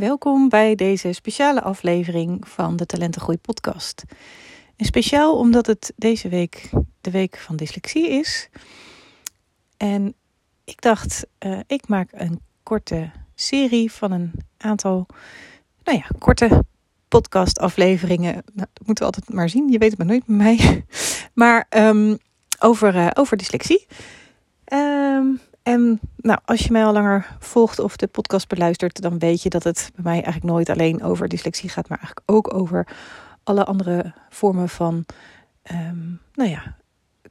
Welkom bij deze speciale aflevering van de Talentengroei podcast. En speciaal omdat het deze week de week van dyslexie is. En ik dacht, uh, ik maak een korte serie van een aantal, nou ja, korte podcastafleveringen. Nou, dat moeten we altijd maar zien. Je weet het maar nooit met mij. Maar um, over, uh, over dyslexie. Um, en nou, als je mij al langer volgt of de podcast beluistert, dan weet je dat het bij mij eigenlijk nooit alleen over dyslexie gaat, maar eigenlijk ook over alle andere vormen van, um, nou ja,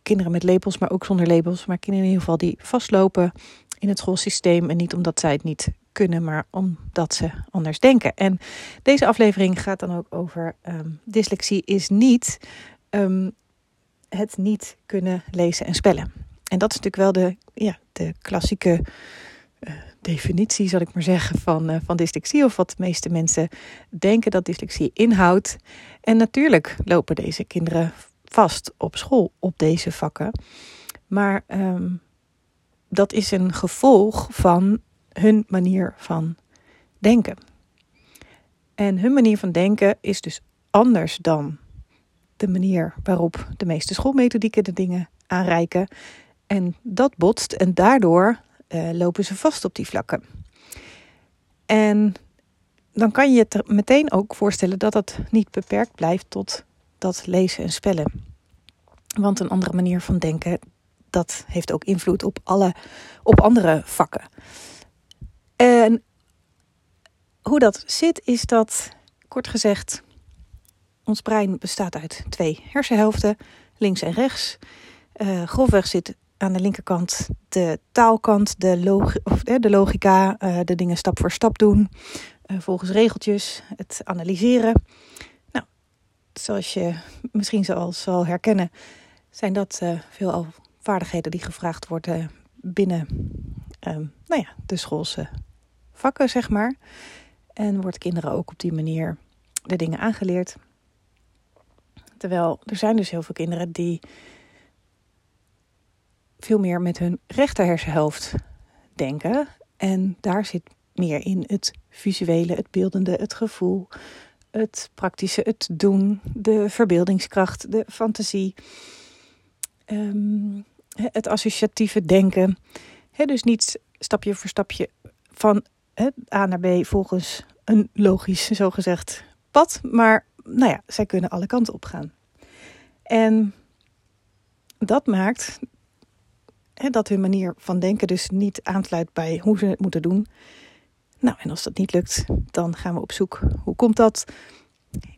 kinderen met labels, maar ook zonder labels. Maar kinderen in ieder geval die vastlopen in het schoolsysteem. En niet omdat zij het niet kunnen, maar omdat ze anders denken. En deze aflevering gaat dan ook over um, dyslexie is niet um, het niet kunnen lezen en spellen. En dat is natuurlijk wel de, ja, de klassieke uh, definitie, zal ik maar zeggen, van, uh, van dyslexie. Of wat de meeste mensen denken dat dyslexie inhoudt. En natuurlijk lopen deze kinderen vast op school op deze vakken. Maar um, dat is een gevolg van hun manier van denken. En hun manier van denken is dus anders dan de manier waarop de meeste schoolmethodieken de dingen aanreiken. En dat botst en daardoor uh, lopen ze vast op die vlakken. En dan kan je je meteen ook voorstellen dat dat niet beperkt blijft tot dat lezen en spellen. Want een andere manier van denken, dat heeft ook invloed op alle op andere vakken. En hoe dat zit, is dat kort gezegd, ons brein bestaat uit twee hersenhelften, links en rechts. Uh, grofweg zit aan de linkerkant de taalkant, de, de logica, uh, de dingen stap voor stap doen, uh, volgens regeltjes, het analyseren. Nou, zoals je misschien zal, zal herkennen, zijn dat uh, veelal vaardigheden die gevraagd worden binnen nou ja, de schoolse vakken, zeg maar. En wordt kinderen ook op die manier de dingen aangeleerd. Terwijl er zijn dus heel veel kinderen die veel meer met hun rechter hersenhelft denken. En daar zit meer in het visuele, het beeldende, het gevoel, het praktische, het doen, de verbeeldingskracht, de fantasie, um, het associatieve denken. Dus niet stapje voor stapje van A naar B volgens een logisch, zogezegd pad. Maar nou ja, zij kunnen alle kanten op gaan. En dat maakt dat hun manier van denken dus niet aansluit bij hoe ze het moeten doen. Nou, en als dat niet lukt, dan gaan we op zoek. Hoe komt dat?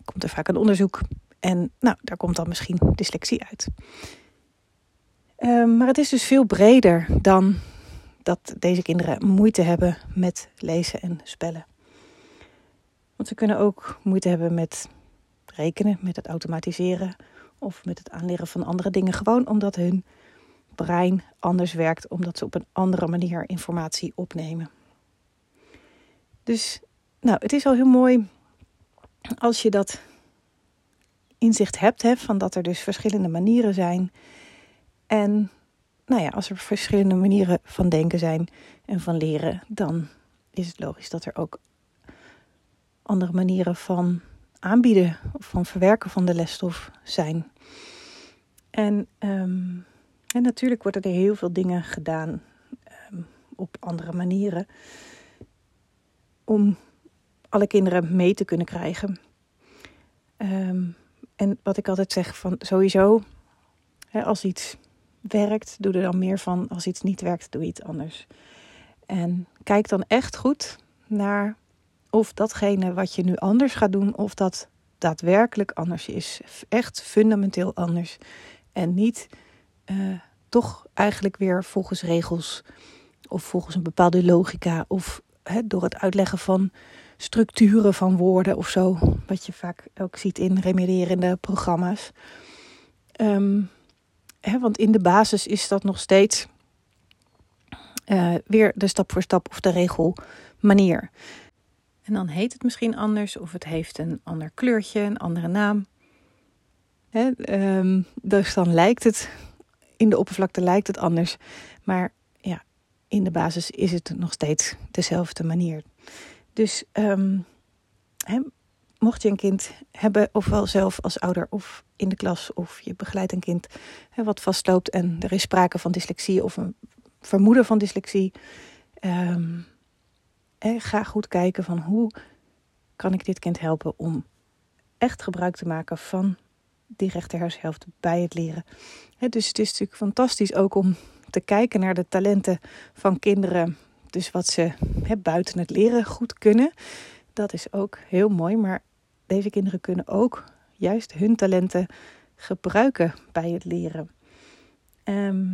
Komt er vaak een onderzoek. En nou, daar komt dan misschien dyslexie uit. Um, maar het is dus veel breder dan dat deze kinderen moeite hebben met lezen en spellen. Want ze kunnen ook moeite hebben met rekenen, met het automatiseren of met het aanleren van andere dingen. Gewoon omdat hun brein anders werkt, omdat ze op een andere manier informatie opnemen. Dus nou, het is al heel mooi als je dat inzicht hebt, hè, van dat er dus verschillende manieren zijn. En nou ja, als er verschillende manieren van denken zijn en van leren, dan is het logisch dat er ook andere manieren van aanbieden of van verwerken van de lesstof zijn. En um, en natuurlijk worden er heel veel dingen gedaan um, op andere manieren om alle kinderen mee te kunnen krijgen. Um, en wat ik altijd zeg van sowieso, hè, als iets werkt, doe er dan meer van. Als iets niet werkt, doe iets anders. En kijk dan echt goed naar of datgene wat je nu anders gaat doen, of dat daadwerkelijk anders is. Echt fundamenteel anders. En niet uh, toch eigenlijk weer volgens regels of volgens een bepaalde logica of door het uitleggen van structuren van woorden of zo, wat je vaak ook ziet in remedierende programma's. Hè, want in de basis is dat nog steeds uh, weer de stap voor stap of de regel manier. En dan heet het misschien anders of het heeft een ander kleurtje, een andere naam. Um, dus dan lijkt het in de oppervlakte lijkt het anders. Maar ja, in de basis is het nog steeds dezelfde manier. Dus ehm, mocht je een kind hebben, ofwel zelf als ouder of in de klas, of je begeleidt een kind wat vastloopt en er is sprake van dyslexie of een vermoeden van dyslexie, um, ga goed kijken van hoe kan ik dit kind helpen om echt gebruik te maken van die rechterhersenhelft bij het leren. dus het is natuurlijk fantastisch ook om te kijken naar de talenten van kinderen. Dus wat ze buiten het leren goed kunnen. Dat is ook heel mooi. Maar deze kinderen kunnen ook juist hun talenten gebruiken bij het leren. Ehm,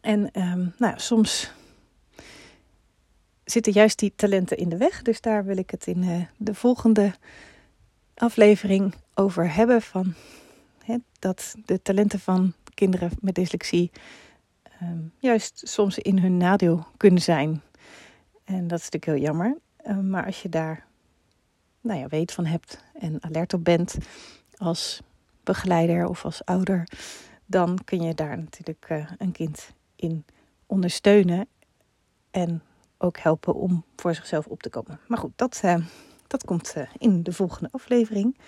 en um, nou, soms zitten juist die talenten in de weg. Dus daar wil ik het in uh, de volgende aflevering over hebben. Van, dat de talenten van kinderen met dyslexie um, juist soms in hun nadeel kunnen zijn. En dat is natuurlijk heel jammer. Um, maar als je daar nou ja, weet van hebt en alert op bent als begeleider of als ouder, dan kun je daar natuurlijk uh, een kind in ondersteunen en ook helpen om voor zichzelf op te komen. Maar goed, dat, uh, dat komt uh, in de volgende aflevering.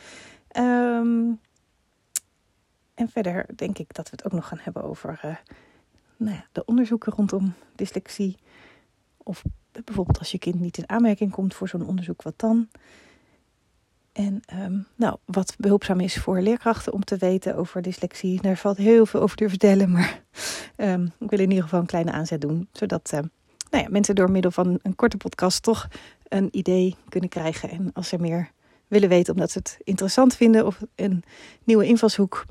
Um, en verder denk ik dat we het ook nog gaan hebben over uh, nou ja, de onderzoeken rondom dyslexie. Of bijvoorbeeld als je kind niet in aanmerking komt voor zo'n onderzoek, wat dan? En um, nou, wat behulpzaam is voor leerkrachten om te weten over dyslexie. Daar valt heel veel over te vertellen, maar um, ik wil in ieder geval een kleine aanzet doen. Zodat nou ja, mensen door middel van een korte podcast toch een idee kunnen krijgen. En als ze meer willen weten omdat ze het interessant vinden of een nieuwe invalshoek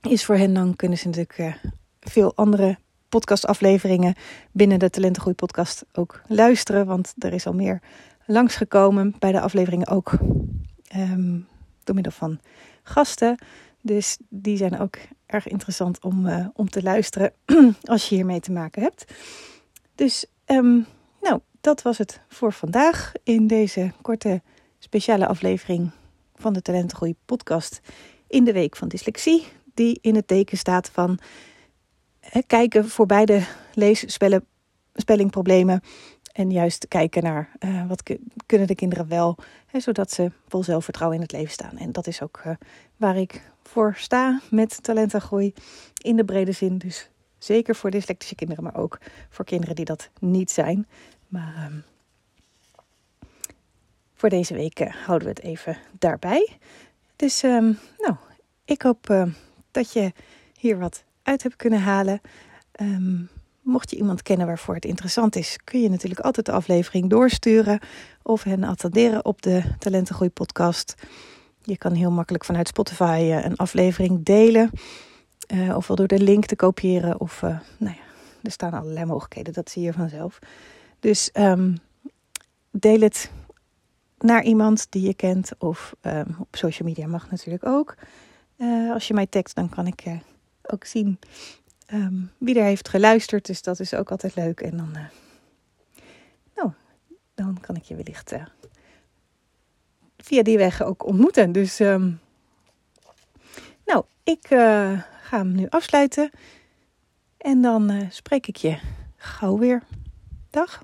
is voor hen, dan kunnen ze natuurlijk uh, veel andere podcastafleveringen binnen de Talentengroei podcast ook luisteren. Want er is al meer langsgekomen bij de afleveringen ook um, door middel van gasten. Dus die zijn ook erg interessant om, uh, om te luisteren als je hiermee te maken hebt. Dus um, nou, dat was het voor vandaag in deze korte speciale aflevering van de Talentengroei podcast in de week van dyslexie die in het teken staat van kijken voor beide lees-spellingproblemen. En juist kijken naar uh, wat kunnen de kinderen wel, hè, zodat ze vol zelfvertrouwen in het leven staan. En dat is ook uh, waar ik voor sta met talentengroei in de brede zin. Dus zeker voor dyslectische kinderen, maar ook voor kinderen die dat niet zijn. Maar uh, voor deze week eh, houden we het even daarbij. Dus um, nou, ik hoop dat je hier wat uit hebt kunnen halen. Mocht je iemand kennen waarvoor het interessant is, kun je natuurlijk altijd de aflevering doorsturen of hen attenderen op de Talentengroei podcast. Je kan heel makkelijk vanuit Spotify uh, een aflevering delen. Uh, ofwel door de link te kopiëren. Of, nou ja, er staan allerlei mogelijkheden, dat zie je vanzelf. Dus um, deel het naar iemand die je kent. Of um, op social media mag natuurlijk ook. Uh, als je mij tekst, dan kan ik uh, ook zien um, wie er heeft geluisterd. Dus dat is ook altijd leuk. En dan, uh, nou, dan kan ik je wellicht via die weg ook ontmoeten. Dus, nou, ik ga hem nu afsluiten. En dan spreek ik je gauw weer. Dag.